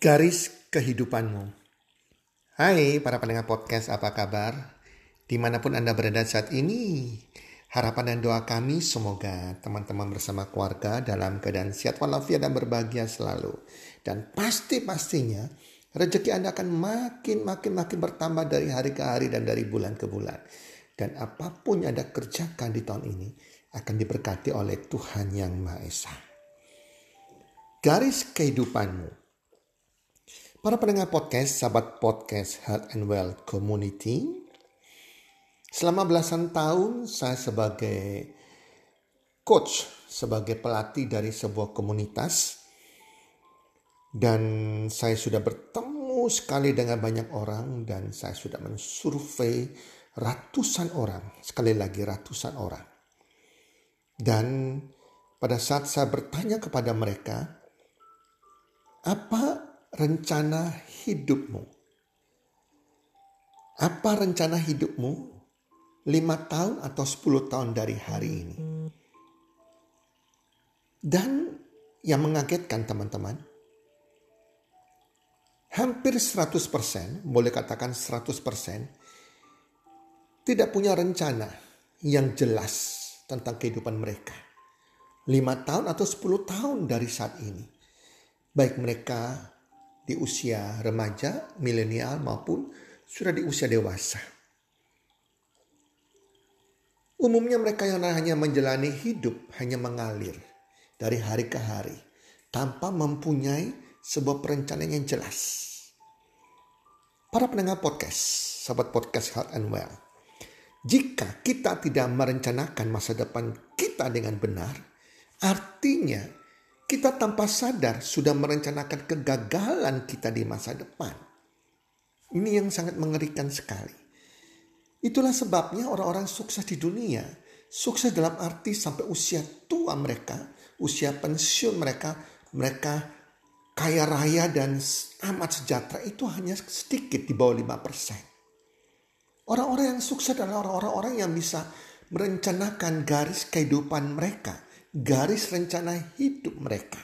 Garis kehidupanmu. Hai para pendengar podcast, apa kabar? Di mana pun Anda berada saat ini, harapan dan doa kami semoga teman-teman bersama keluarga dalam keadaan sehat walafiat dan berbahagia selalu. Dan pasti-pastinya rezeki Anda akan makin makin makin bertambah dari hari ke hari dan dari bulan ke bulan. Dan apa pun yang Anda kerjakan di tahun ini akan diberkati oleh Tuhan Yang Maha Esa. Garis kehidupanmu Para pendengar podcast, sahabat podcast Health and Well Community, selama belasan tahun saya sebagai coach, sebagai pelatih dari sebuah komunitas, dan saya sudah bertemu sekali dengan banyak orang dan saya sudah mensurvei ratusan orang, sekali lagi ratusan orang. Dan pada saat saya bertanya kepada mereka, apa rencana hidupmu? Apa rencana hidupmu lima tahun atau sepuluh tahun dari hari ini? Dan yang mengagetkan teman-teman, hampir 100%, boleh katakan 100%, tidak punya rencana yang jelas tentang kehidupan mereka. Lima tahun atau sepuluh tahun dari saat ini. Baik mereka di usia remaja, milenial maupun sudah di usia dewasa. Umumnya mereka yang hanya menjalani hidup hanya mengalir dari hari ke hari tanpa mempunyai sebuah perencanaan yang jelas. Para pendengar podcast, sahabat podcast Health and Well, jika kita tidak merencanakan masa depan kita dengan benar, artinya kita tanpa sadar sudah merencanakan kegagalan kita di masa depan. Ini yang sangat mengerikan sekali. Itulah sebabnya orang-orang sukses di dunia, sukses dalam arti sampai usia tua mereka, usia pensiun mereka, mereka kaya raya dan amat sejahtera itu hanya sedikit di bawah 5%. Orang-orang yang sukses adalah orang-orang yang bisa merencanakan garis kehidupan mereka garis rencana hidup mereka.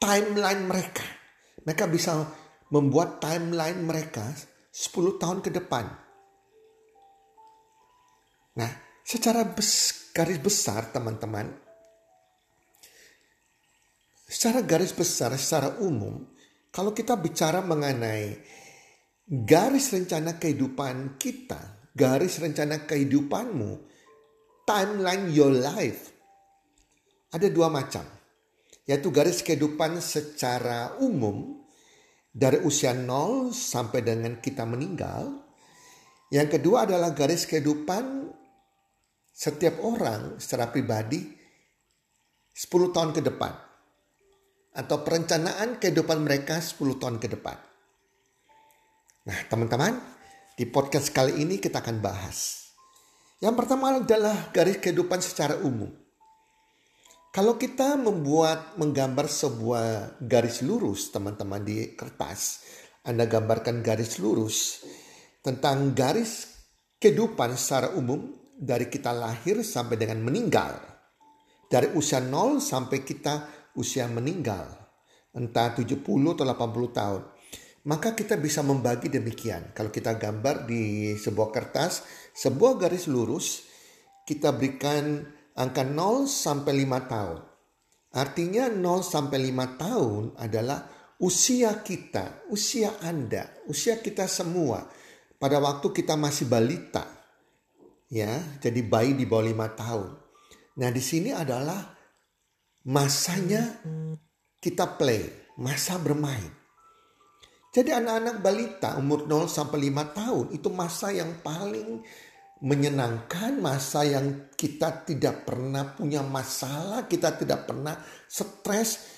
Timeline mereka. Mereka bisa membuat timeline mereka 10 tahun ke depan. Nah, secara bes, garis besar teman-teman, secara garis besar, secara umum, kalau kita bicara mengenai garis rencana kehidupan kita, garis rencana kehidupanmu, timeline your life, ada dua macam, yaitu garis kehidupan secara umum dari usia nol sampai dengan kita meninggal. Yang kedua adalah garis kehidupan setiap orang secara pribadi 10 tahun ke depan. Atau perencanaan kehidupan mereka 10 tahun ke depan. Nah teman-teman, di podcast kali ini kita akan bahas. Yang pertama adalah garis kehidupan secara umum. Kalau kita membuat menggambar sebuah garis lurus teman-teman di kertas, Anda gambarkan garis lurus tentang garis kehidupan secara umum dari kita lahir sampai dengan meninggal. Dari usia 0 sampai kita usia meninggal. Entah 70 atau 80 tahun. Maka kita bisa membagi demikian. Kalau kita gambar di sebuah kertas, sebuah garis lurus, kita berikan angka 0 sampai 5 tahun. Artinya 0 sampai 5 tahun adalah usia kita, usia Anda, usia kita semua pada waktu kita masih balita. Ya, jadi bayi di bawah 5 tahun. Nah, di sini adalah masanya kita play, masa bermain. Jadi anak-anak balita umur 0 sampai 5 tahun itu masa yang paling menyenangkan, masa yang kita tidak pernah punya masalah, kita tidak pernah stres.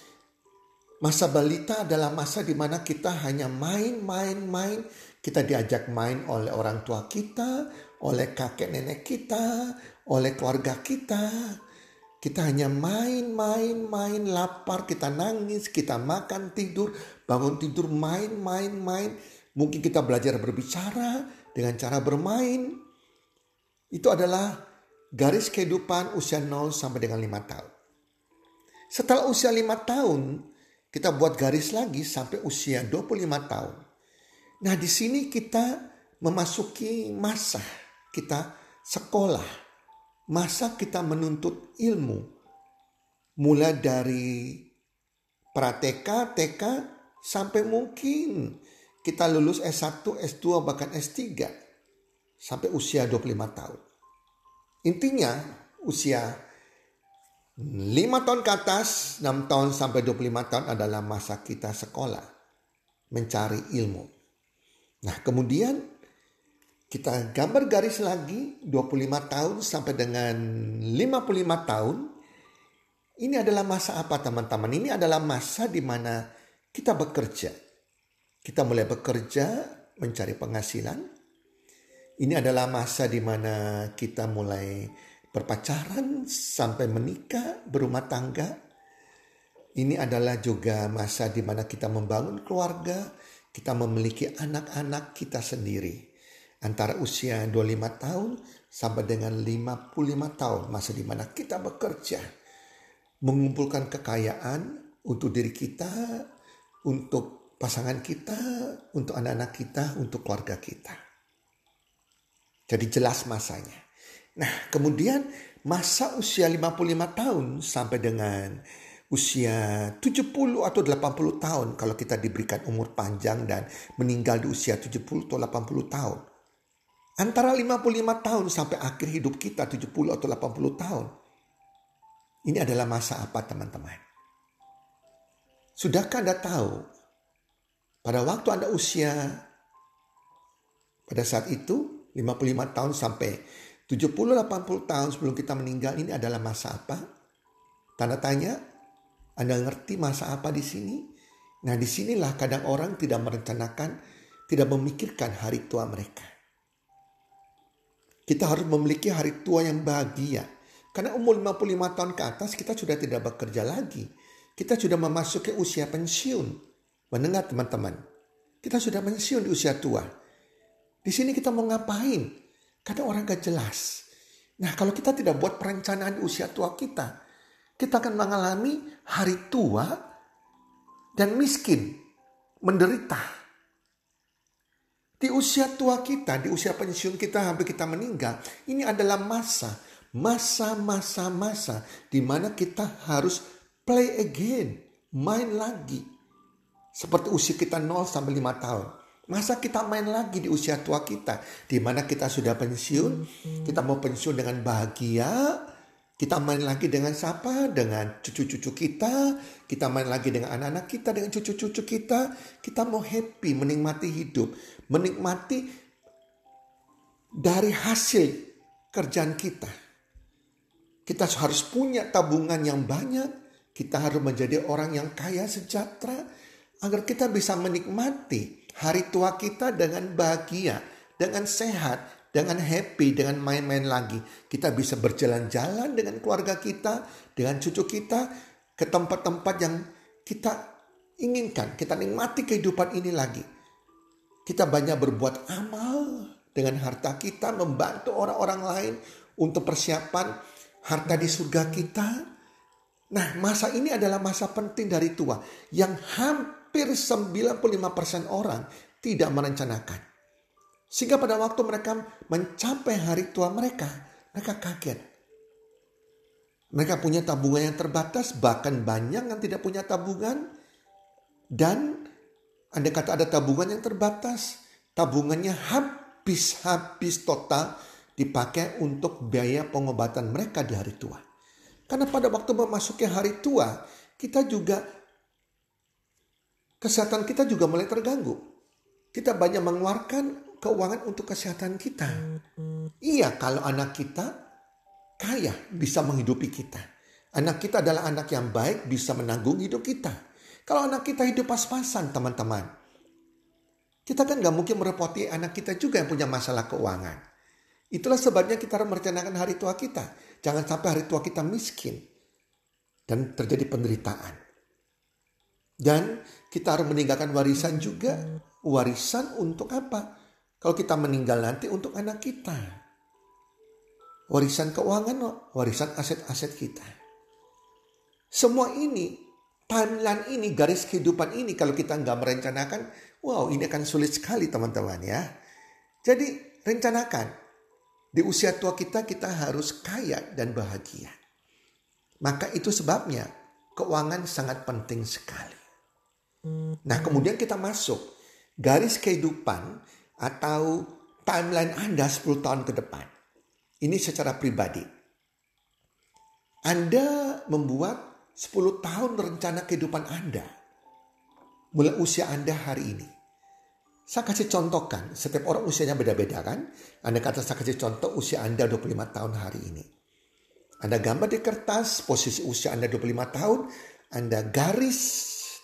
Masa balita adalah masa di mana kita hanya main, main, main. Kita diajak main oleh orang tua kita, oleh kakek nenek kita, oleh keluarga kita. Kita hanya main, main, main, lapar, kita nangis, kita makan, tidur, bangun tidur, main, main, main. Mungkin kita belajar berbicara dengan cara bermain, itu adalah garis kehidupan usia 0 sampai dengan 5 tahun. Setelah usia 5 tahun, Kita buat garis lagi sampai usia 25 tahun. Nah di sini kita memasuki masa kita sekolah. Masa kita menuntut ilmu. Mulai dari prateka, TK, sampai mungkin kita lulus S1, S2, bahkan S3. Sampai usia 25 tahun. Intinya usia 5 tahun ke atas, 6 tahun sampai 25 tahun adalah masa kita sekolah. Mencari ilmu. Nah kemudian kita gambar garis lagi 25 tahun sampai dengan 55 tahun. Ini adalah masa apa teman-teman? Ini adalah masa di mana kita bekerja. Kita mulai bekerja, mencari penghasilan. Ini adalah masa di mana kita mulai berpacaran sampai menikah, berumah tangga. Ini adalah juga masa di mana kita membangun keluarga, kita memiliki anak-anak kita sendiri. Antara usia 25 tahun sampai dengan 55 tahun, masa di mana kita bekerja, mengumpulkan kekayaan untuk diri kita, untuk pasangan kita, untuk anak-anak kita, untuk keluarga kita. Jadi jelas masanya. Nah, kemudian masa usia 55 tahun sampai dengan usia 70 atau 80 tahun kalau kita diberikan umur panjang dan meninggal di usia 70 atau 80 tahun. Antara 55 tahun sampai akhir hidup kita 70 atau 80 tahun. Ini adalah masa apa teman-teman? Sudahkah Anda tahu pada waktu Anda usia pada saat itu 55 tahun sampai 70-80 tahun sebelum kita meninggal ini adalah masa apa? Tanda tanya, Anda ngerti masa apa di sini? Nah di sinilah kadang orang tidak merencanakan, tidak memikirkan hari tua mereka. Kita harus memiliki hari tua yang bahagia. Karena umur 55 tahun ke atas kita sudah tidak bekerja lagi. Kita sudah memasuki usia pensiun. Mendengar teman-teman. Kita sudah pensiun di usia tua. Di sini kita mau ngapain? Kadang orang gak jelas. Nah kalau kita tidak buat perencanaan di usia tua kita, kita akan mengalami hari tua dan miskin, menderita. Di usia tua kita, di usia pensiun kita hampir kita meninggal, ini adalah masa, masa-masa masa di mana kita harus play again, main lagi. Seperti usia kita 0 sampai 5 tahun. Masa kita main lagi di usia tua kita, di mana kita sudah pensiun, kita mau pensiun dengan bahagia, kita main lagi dengan siapa? Dengan cucu-cucu kita, kita main lagi dengan anak-anak kita, dengan cucu-cucu kita, kita mau happy, menikmati hidup, menikmati dari hasil kerjaan kita. Kita harus punya tabungan yang banyak, kita harus menjadi orang yang kaya sejahtera, agar kita bisa menikmati hari tua kita dengan bahagia, dengan sehat, dengan happy, dengan main-main lagi. Kita bisa berjalan-jalan dengan keluarga kita, dengan cucu kita ke tempat-tempat yang kita inginkan. Kita nikmati kehidupan ini lagi. Kita banyak berbuat amal dengan harta kita, membantu orang-orang lain untuk persiapan harta di surga kita. Nah, masa ini adalah masa penting dari tua yang hampir hampir 95% orang tidak merencanakan. Sehingga pada waktu mereka mencapai hari tua mereka, mereka kaget. Mereka punya tabungan yang terbatas, bahkan banyak yang tidak punya tabungan. Dan anda kata ada tabungan yang terbatas, tabungannya habis-habis total dipakai untuk biaya pengobatan mereka di hari tua. Karena pada waktu memasuki hari tua, kita juga kesehatan kita juga mulai terganggu. Kita banyak mengeluarkan keuangan untuk kesehatan kita. Iya, kalau anak kita kaya bisa menghidupi kita. Anak kita adalah anak yang baik bisa menanggung hidup kita. Kalau anak kita hidup pas-pasan teman-teman. Kita kan gak mungkin merepoti anak kita juga yang punya masalah keuangan. Itulah sebabnya kita harus merencanakan hari tua kita. Jangan sampai hari tua kita miskin. Dan terjadi penderitaan. Dan kita harus meninggalkan warisan juga. Warisan untuk apa? Kalau kita meninggal nanti untuk anak kita. Warisan keuangan, warisan aset-aset kita. Semua ini timeline ini, garis kehidupan ini kalau kita nggak merencanakan, wow ini akan sulit sekali teman-teman ya. Jadi rencanakan. Di usia tua kita kita harus kaya dan bahagia. Maka itu sebabnya keuangan sangat penting sekali. Nah kemudian kita masuk garis kehidupan atau timeline Anda 10 tahun ke depan. Ini secara pribadi. Anda membuat 10 tahun rencana kehidupan Anda. Mulai usia Anda hari ini. Saya kasih contohkan, setiap orang usianya beda-beda kan. Anda kata saya kasih contoh usia Anda 25 tahun hari ini. Anda gambar di kertas posisi usia Anda 25 tahun. Anda garis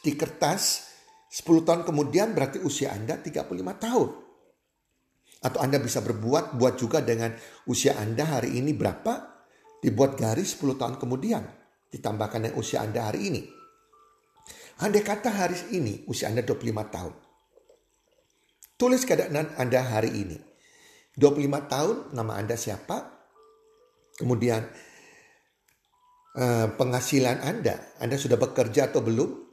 di kertas 10 tahun kemudian berarti usia Anda 35 tahun. Atau Anda bisa berbuat, buat juga dengan usia Anda hari ini berapa. Dibuat garis 10 tahun kemudian ditambahkan dengan usia Anda hari ini. Andai kata hari ini usia Anda 25 tahun. Tulis keadaan Anda hari ini. 25 tahun nama Anda siapa? Kemudian eh, penghasilan Anda. Anda sudah bekerja atau belum?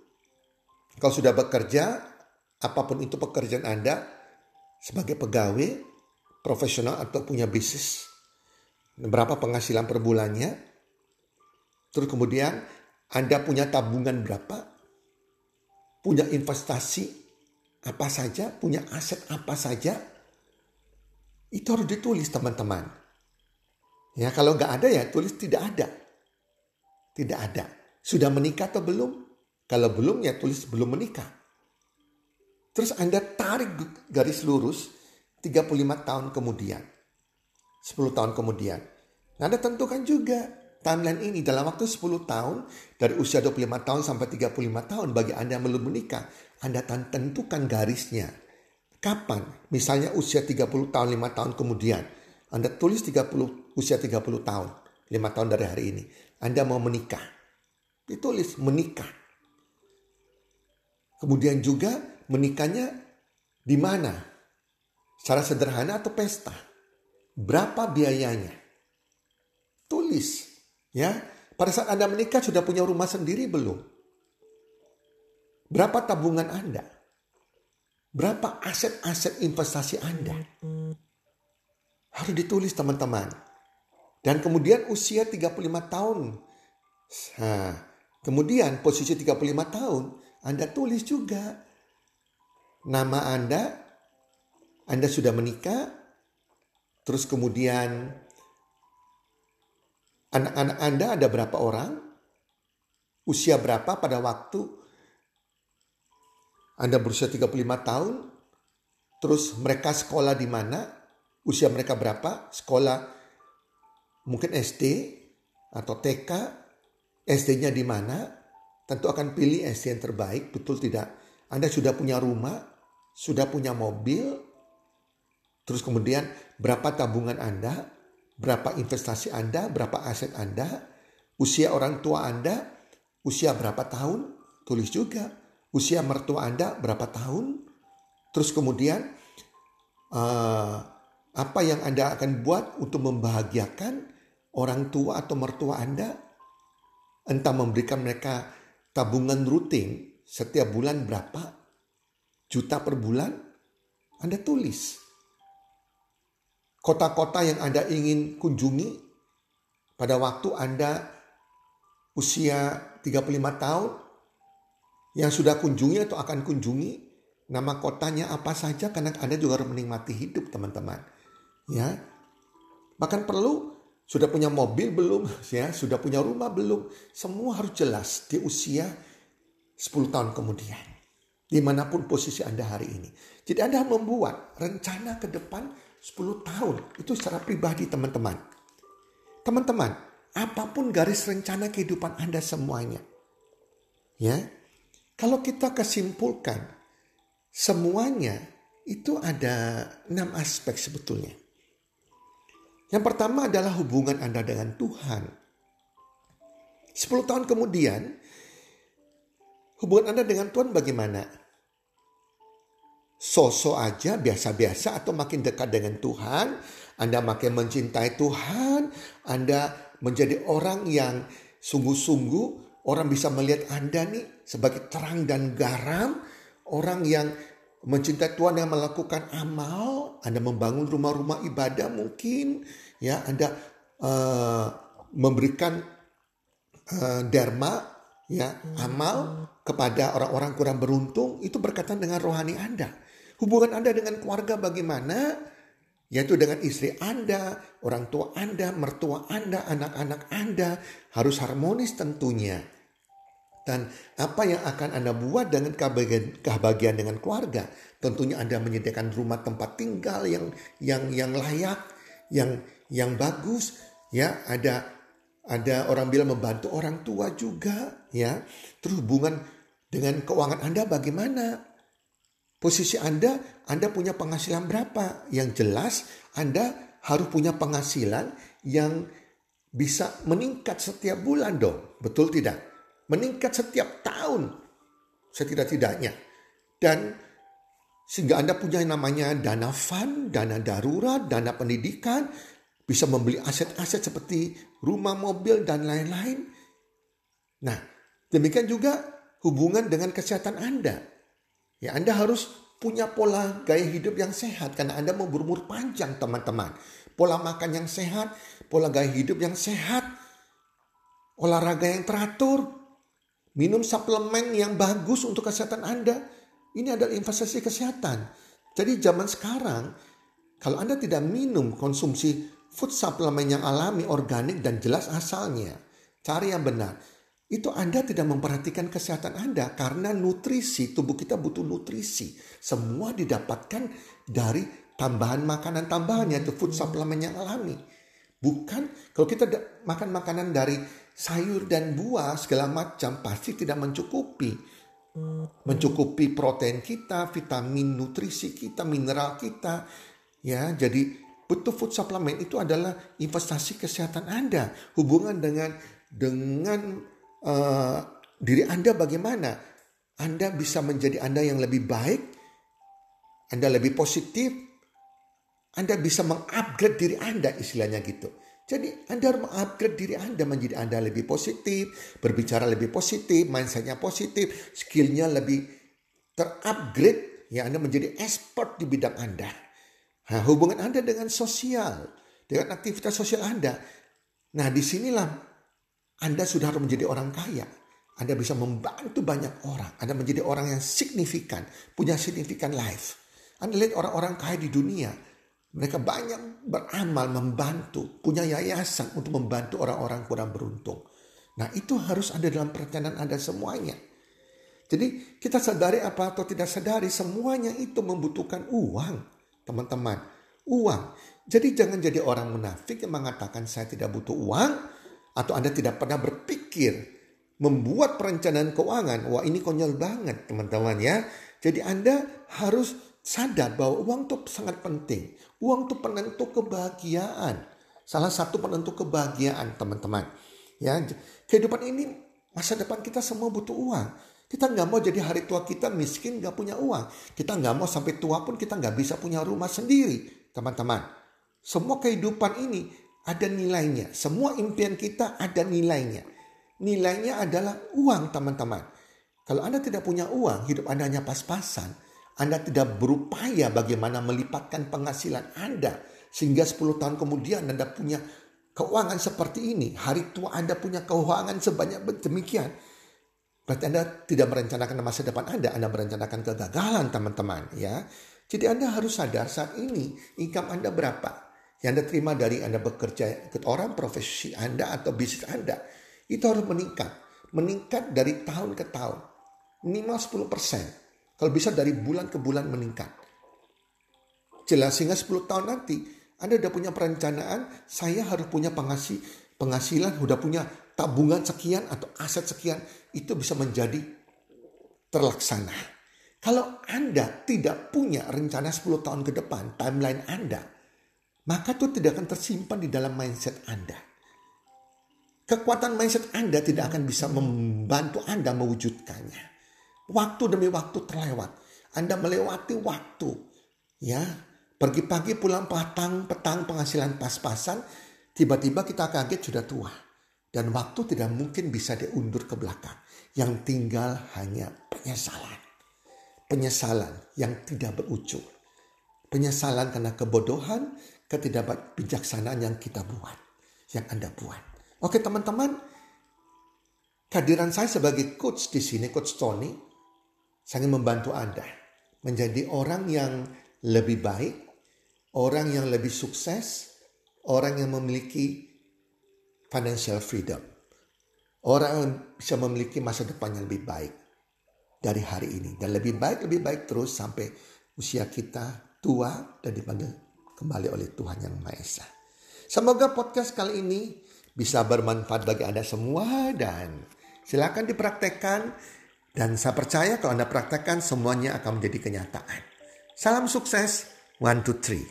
Kalau sudah bekerja, apa pun itu pekerjaan Anda sebagai pegawai, profesional atau punya bisnis. Berapa penghasilan per bulannya? Terus kemudian Anda punya tabungan berapa? Punya investasi apa saja? Punya aset apa saja? Itu harus ditulis teman-teman. Ya kalau nggak ada ya tulis tidak ada. Tidak ada. Sudah menikah atau belum? Kalau belum ya tulis belum menikah. Terus Anda tarik garis lurus 35 tahun kemudian. 10 tahun kemudian. Anda tentukan juga timeline ini dalam waktu 10 tahun dari usia 25 tahun sampai 35 tahun bagi Anda yang belum menikah, Anda tentukan garisnya. Kapan? Misalnya usia 30 tahun, 5 tahun kemudian. Anda tulis 30 usia 30 tahun, 5 tahun dari hari ini. Anda mau menikah. Ditulis menikah. Kemudian juga menikahnya di mana? Secara sederhana atau pesta? Berapa biayanya? Tulis Ya, pada saat Anda menikah sudah punya rumah sendiri belum? Berapa tabungan Anda? Berapa aset-aset investasi Anda? Harus ditulis teman-teman. Dan kemudian usia 35 tahun. Nah, kemudian posisi 35 tahun Anda tulis juga. Nama Anda, Anda sudah menikah, terus kemudian Anak-anak Anda ada berapa orang? Usia berapa pada waktu Anda berusia 35 tahun? Terus mereka sekolah di mana? Usia mereka berapa? Sekolah mungkin SD atau TK? SD-nya di mana? Tentu akan pilih SD yang terbaik, betul tidak? Anda sudah punya rumah, sudah punya mobil, terus kemudian berapa tabungan Anda? berapa investasi Anda, berapa aset Anda, usia orang tua Anda, usia berapa tahun, tulis juga. Usia mertua Anda berapa tahun, terus kemudian uh, apa yang Anda akan buat untuk membahagiakan orang tua atau mertua Anda, entah memberikan mereka tabungan rutin setiap bulan berapa? Juta per bulan, Anda tulis. Kota-kota yang Anda ingin kunjungi? Pada waktu Anda usia 35 tahun yang sudah kunjungi atau akan kunjungi nama kotanya apa saja? Karena Anda juga harus menikmati hidup teman-teman. Ya. Bahkan perlu sudah punya mobil belum ya sudah punya rumah belum semua harus jelas di usia 10 tahun kemudian di mana pun posisi Anda hari ini jadi Anda membuat rencana ke depan 10 tahun. Itu secara pribadi teman-teman. Teman-teman, apa pun garis rencana kehidupan Anda semuanya. Ya. Kalau kita kesimpulkan semuanya itu ada enam aspek sebetulnya. Yang pertama adalah hubungan Anda dengan Tuhan. 10 tahun kemudian, hubungan Anda dengan Tuhan bagaimana? sosok aja biasa-biasa atau makin dekat dengan Tuhan, Anda makin mencintai Tuhan, Anda menjadi orang yang sungguh-sungguh orang bisa melihat Anda nih sebagai terang dan garam, orang yang mencintai Tuhan yang melakukan amal, Anda membangun rumah-rumah ibadah mungkin, ya Anda uh, memberikan uh, derma, ya amal kepada orang-orang kurang beruntung itu berkaitan dengan rohani Anda. Hubungan Anda dengan keluarga bagaimana? yaitu dengan istri Anda, orang tua Anda, mertua Anda, anak-anak Anda harus harmonis tentunya. Dan apa yang akan Anda buat dengan kebahagiaan, kebahagiaan dengan keluarga? Tentunya Anda menyediakan rumah tempat tinggal yang yang yang layak, yang yang bagus, ya. Ada ada orang bilang membantu orang tua juga, ya. Terus hubungan dengan keuangan Anda bagaimana? Posisi Anda, Anda punya penghasilan berapa? Yang jelas, Anda harus punya penghasilan yang bisa meningkat setiap bulan dong. Betul tidak? Meningkat setiap tahun. Setidak-tidaknya. Dan sehingga Anda punya yang namanya dana fund, dana darurat, dana pendidikan, bisa membeli aset-aset seperti rumah, mobil, dan lain-lain. Nah, demikian juga hubungan dengan kesehatan Anda. Ya Anda harus punya pola gaya hidup yang sehat karena Anda mau berumur panjang teman-teman. Pola makan yang sehat, pola gaya hidup yang sehat, olahraga yang teratur, minum suplemen yang bagus untuk kesehatan Anda. Ini adalah investasi kesehatan. Jadi zaman sekarang kalau Anda tidak minum konsumsi food supplement yang alami, organik dan jelas asalnya, cari yang benar itu Anda tidak memperhatikan kesehatan Anda karena nutrisi, tubuh kita butuh nutrisi. Semua didapatkan dari tambahan makanan tambahan yaitu food supplement yang alami. Bukan kalau kita makan makanan dari sayur dan buah segala macam pasti tidak mencukupi. Mencukupi protein kita, vitamin, nutrisi kita, mineral kita. Ya, jadi butuh food supplement itu adalah investasi kesehatan Anda. Hubungan dengan dengan uh, diri Anda bagaimana? Anda bisa menjadi Anda yang lebih baik, Anda lebih positif, Anda bisa mengupgrade diri Anda istilahnya gitu. Jadi Anda harus mengupgrade diri Anda menjadi Anda lebih positif, berbicara lebih positif, mindsetnya positif, skillnya lebih terupgrade, ya Anda menjadi expert di bidang Anda. Nah, hubungan Anda dengan sosial, dengan aktivitas sosial Anda. Nah, di sinilah anda sudah harus menjadi orang kaya. Anda bisa membantu banyak orang. Anda menjadi orang yang signifikan, punya signifikan life. Anda lihat orang-orang kaya di dunia, mereka banyak beramal, membantu, punya yayasan untuk membantu orang-orang kurang beruntung. Nah itu harus ada dalam perencanaan Anda semuanya. Jadi kita sadari apa atau tidak sadari semuanya itu membutuhkan uang teman-teman. Uang. Jadi jangan jadi orang munafik yang mengatakan saya tidak butuh uang atau Anda tidak pernah berpikir membuat perencanaan keuangan, wah ini konyol banget teman-teman ya. Jadi Anda harus sadar bahwa uang itu sangat penting. Uang itu penentu kebahagiaan. Salah satu penentu kebahagiaan teman-teman. Ya, kehidupan ini masa depan kita semua butuh uang. Kita nggak mau jadi hari tua kita miskin nggak punya uang. Kita nggak mau sampai tua pun kita nggak bisa punya rumah sendiri, teman-teman. Semua kehidupan ini ada nilainya. Semua impian kita ada nilainya. Nilainya adalah uang teman-teman. Kalau Anda tidak punya uang, hidup Anda hanya pas-pasan. Anda tidak berupaya bagaimana melipatkan penghasilan Anda. Sehingga 10 tahun kemudian Anda punya keuangan seperti ini. Hari tua Anda punya keuangan sebanyak demikian. Berarti Anda tidak merencanakan masa depan Anda. Anda merencanakan kegagalan teman-teman. ya. Jadi Anda harus sadar saat ini income Anda berapa yang Anda terima dari Anda bekerja ke orang profesi Anda atau bisnis Anda itu harus meningkat. Meningkat dari tahun ke tahun. Minimal 10%. Kalau bisa dari bulan ke bulan meningkat. Jelas sehingga 10 tahun nanti Anda sudah punya perencanaan, saya harus punya penghasil, penghasilan, sudah punya tabungan sekian atau aset sekian, itu bisa menjadi terlaksana. Kalau Anda tidak punya rencana 10 tahun ke depan, timeline Anda, maka itu tidak akan tersimpan di dalam mindset Anda. Kekuatan mindset Anda tidak akan bisa membantu Anda mewujudkannya. Waktu demi waktu terlewat. Anda melewati waktu. Ya, pergi pagi pulang petang, petang penghasilan pas-pasan, tiba-tiba kita kaget sudah tua. Dan waktu tidak mungkin bisa diundur ke belakang. Yang tinggal hanya penyesalan. Penyesalan yang tidak berujung. Penyesalan karena kebodohan, ketidakbijaksanaan yang kita buat. Yang Anda buat. Oke teman-teman, kehadiran saya sebagai coach di sini, coach Tony, ingin membantu Anda menjadi orang yang lebih baik, orang yang lebih sukses, orang yang memiliki financial freedom. Orang yang bisa memiliki masa depan yang lebih baik dari hari ini. Dan lebih baik, lebih baik terus sampai usia kita tua dan dipanggil kembali oleh Tuhan Yang Maha Esa. Semoga podcast kali ini bisa bermanfaat bagi Anda semua dan silakan dipraktekkan dan saya percaya kalau Anda praktekkan semuanya akan menjadi kenyataan. Salam sukses, one, two, three.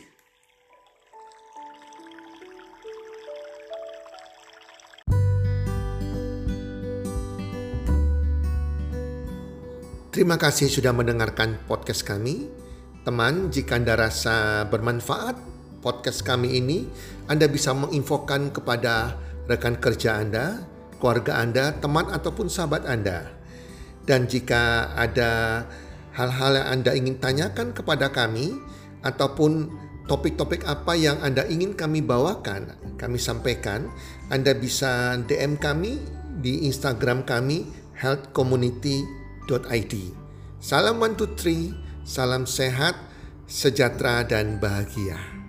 Terima kasih sudah mendengarkan podcast kami. Teman, jika Anda rasa bermanfaat podcast kami ini, Anda bisa menginfokan kepada rekan kerja Anda, keluarga Anda, teman ataupun sahabat Anda. Dan jika ada hal-hal yang Anda ingin tanyakan kepada kami ataupun topik-topik apa yang Anda ingin kami bawakan, kami sampaikan, Anda bisa DM kami di Instagram kami healthcommunity.com id. Salam one two three, salam sehat, sejahtera dan bahagia.